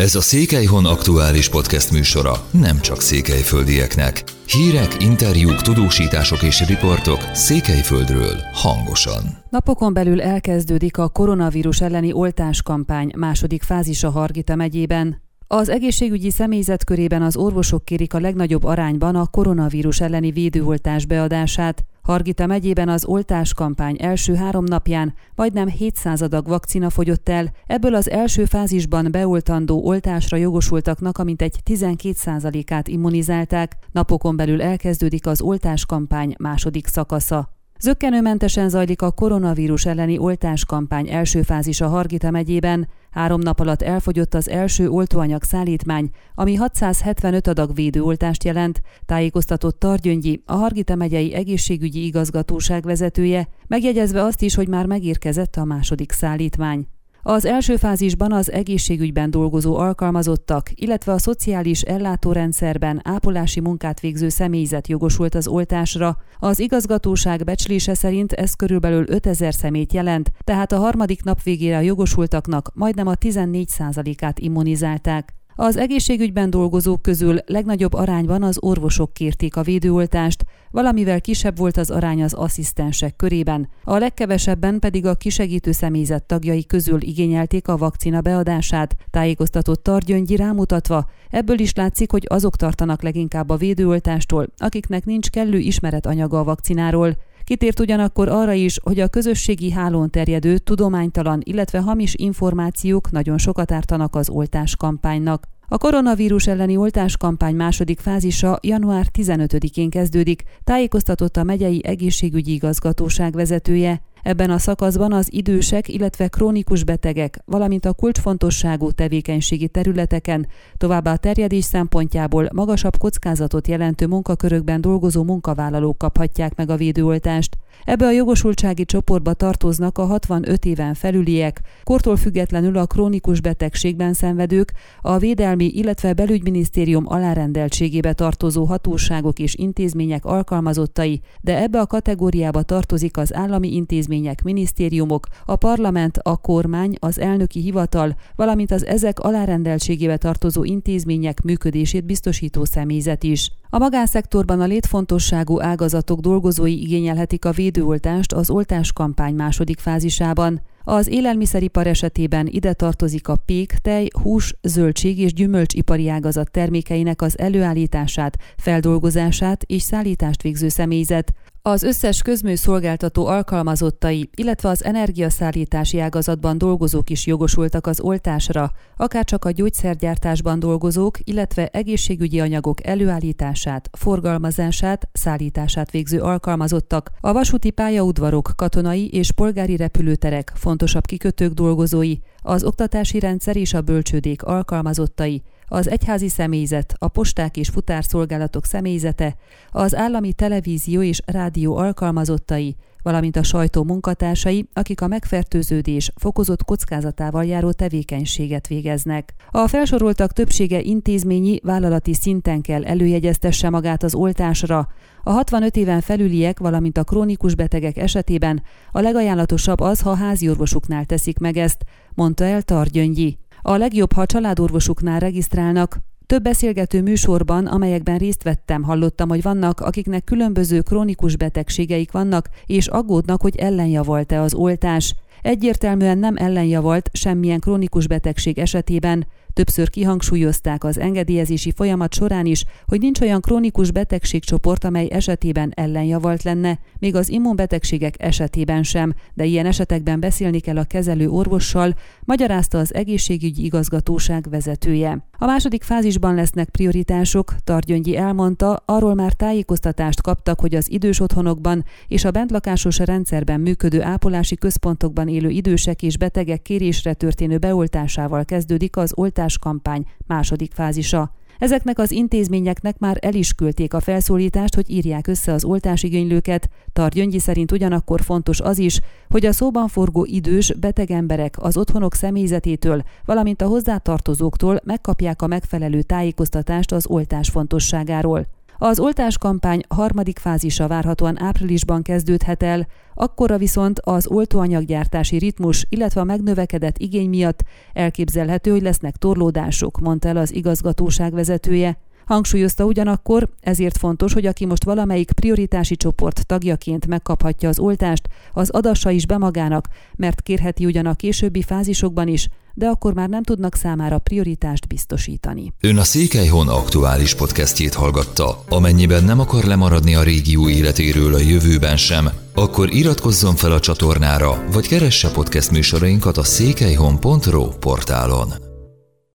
Ez a Székelyhon aktuális podcast műsora nem csak székelyföldieknek. Hírek, interjúk, tudósítások és riportok Székelyföldről hangosan. Napokon belül elkezdődik a koronavírus elleni oltáskampány második fázisa Hargita megyében. Az egészségügyi személyzet körében az orvosok kérik a legnagyobb arányban a koronavírus elleni védőoltás beadását. Hargita megyében az oltáskampány első három napján majdnem 700 adag vakcina fogyott el, ebből az első fázisban beoltandó oltásra jogosultaknak a mintegy 12%-át immunizálták, napokon belül elkezdődik az oltáskampány második szakasza. Zöggenőmentesen zajlik a koronavírus elleni oltáskampány első fázisa Hargita megyében. Három nap alatt elfogyott az első oltóanyag szállítmány, ami 675 adag védőoltást jelent, tájékoztatott Targyöngyi, a Hargita megyei egészségügyi igazgatóság vezetője, megjegyezve azt is, hogy már megérkezett a második szállítmány. Az első fázisban az egészségügyben dolgozó alkalmazottak, illetve a szociális ellátórendszerben ápolási munkát végző személyzet jogosult az oltásra. Az igazgatóság becslése szerint ez körülbelül 5000 szemét jelent, tehát a harmadik nap végére a jogosultaknak majdnem a 14%-át immunizálták. Az egészségügyben dolgozók közül legnagyobb arányban az orvosok kérték a védőoltást, valamivel kisebb volt az arány az asszisztensek körében, a legkevesebben pedig a kisegítő személyzet tagjai közül igényelték a vakcina beadását, tájékoztatott Targyöngyi rámutatva, ebből is látszik, hogy azok tartanak leginkább a védőoltástól, akiknek nincs kellő ismeretanyaga a vakcináról, Kitért ugyanakkor arra is, hogy a közösségi hálón terjedő, tudománytalan, illetve hamis információk nagyon sokat ártanak az oltás kampánynak. A koronavírus elleni oltáskampány második fázisa január 15-én kezdődik, tájékoztatott a megyei egészségügyi igazgatóság vezetője. Ebben a szakaszban az idősek, illetve krónikus betegek, valamint a kulcsfontosságú tevékenységi területeken, továbbá a terjedés szempontjából magasabb kockázatot jelentő munkakörökben dolgozó munkavállalók kaphatják meg a védőoltást. Ebbe a jogosultsági csoportba tartoznak a 65 éven felüliek, kortól függetlenül a krónikus betegségben szenvedők, a Védelmi, illetve Belügyminisztérium alárendeltségébe tartozó hatóságok és intézmények alkalmazottai, de ebbe a kategóriába tartozik az állami intézmények, minisztériumok, a parlament, a kormány, az elnöki hivatal, valamint az ezek alárendeltségébe tartozó intézmények működését biztosító személyzet is. A magánszektorban a létfontosságú ágazatok dolgozói igényelhetik a védőoltást az oltáskampány második fázisában. Az élelmiszeripar esetében ide tartozik a pék, tej, hús, zöldség és gyümölcsipari ágazat termékeinek az előállítását, feldolgozását és szállítást végző személyzet, az összes közműszolgáltató alkalmazottai, illetve az energiaszállítási ágazatban dolgozók is jogosultak az oltásra, akárcsak a gyógyszergyártásban dolgozók, illetve egészségügyi anyagok előállítását, forgalmazását, szállítását végző alkalmazottak, a vasúti pályaudvarok, katonai és polgári repülőterek, fontosabb kikötők dolgozói, az oktatási rendszer és a bölcsődék alkalmazottai, az egyházi személyzet, a posták és futárszolgálatok személyzete, az állami televízió és rádió alkalmazottai, valamint a sajtó munkatársai, akik a megfertőződés fokozott kockázatával járó tevékenységet végeznek. A felsoroltak többsége intézményi, vállalati szinten kell előjegyeztesse magát az oltásra. A 65 éven felüliek, valamint a krónikus betegek esetében a legajánlatosabb az, ha háziorvosuknál teszik meg ezt, mondta el Targyöngyi. A legjobb, ha a családorvosuknál regisztrálnak, több beszélgető műsorban, amelyekben részt vettem, hallottam, hogy vannak, akiknek különböző krónikus betegségeik vannak, és aggódnak, hogy ellenjavalt-e az oltás. Egyértelműen nem ellenjavalt semmilyen krónikus betegség esetében, Többször kihangsúlyozták az engedélyezési folyamat során is, hogy nincs olyan krónikus betegségcsoport, amely esetében ellenjavalt lenne, még az immunbetegségek esetében sem, de ilyen esetekben beszélni kell a kezelő orvossal, magyarázta az egészségügyi igazgatóság vezetője. A második fázisban lesznek prioritások, Targyöngyi elmondta, arról már tájékoztatást kaptak, hogy az idős otthonokban és a bentlakásos rendszerben működő ápolási központokban élő idősek és betegek kérésre történő beoltásával kezdődik az oltás kampány második fázisa. Ezeknek az intézményeknek már el is küldték a felszólítást, hogy írják össze az oltásigénylőket. Targyöngyi szerint ugyanakkor fontos az is, hogy a szóban forgó idős, beteg emberek az otthonok személyzetétől, valamint a hozzátartozóktól megkapják a megfelelő tájékoztatást az oltás fontosságáról. Az oltáskampány harmadik fázisa várhatóan áprilisban kezdődhet el, akkora viszont az oltóanyaggyártási ritmus, illetve a megnövekedett igény miatt elképzelhető, hogy lesznek torlódások, mondta el az igazgatóság vezetője. Hangsúlyozta ugyanakkor, ezért fontos, hogy aki most valamelyik prioritási csoport tagjaként megkaphatja az oltást, az adassa is be magának, mert kérheti ugyan a későbbi fázisokban is, de akkor már nem tudnak számára prioritást biztosítani. Ön a Székelyhon aktuális podcastjét hallgatta. Amennyiben nem akar lemaradni a régió életéről a jövőben sem, akkor iratkozzon fel a csatornára, vagy keresse podcast műsorainkat a székelyhon.pro portálon.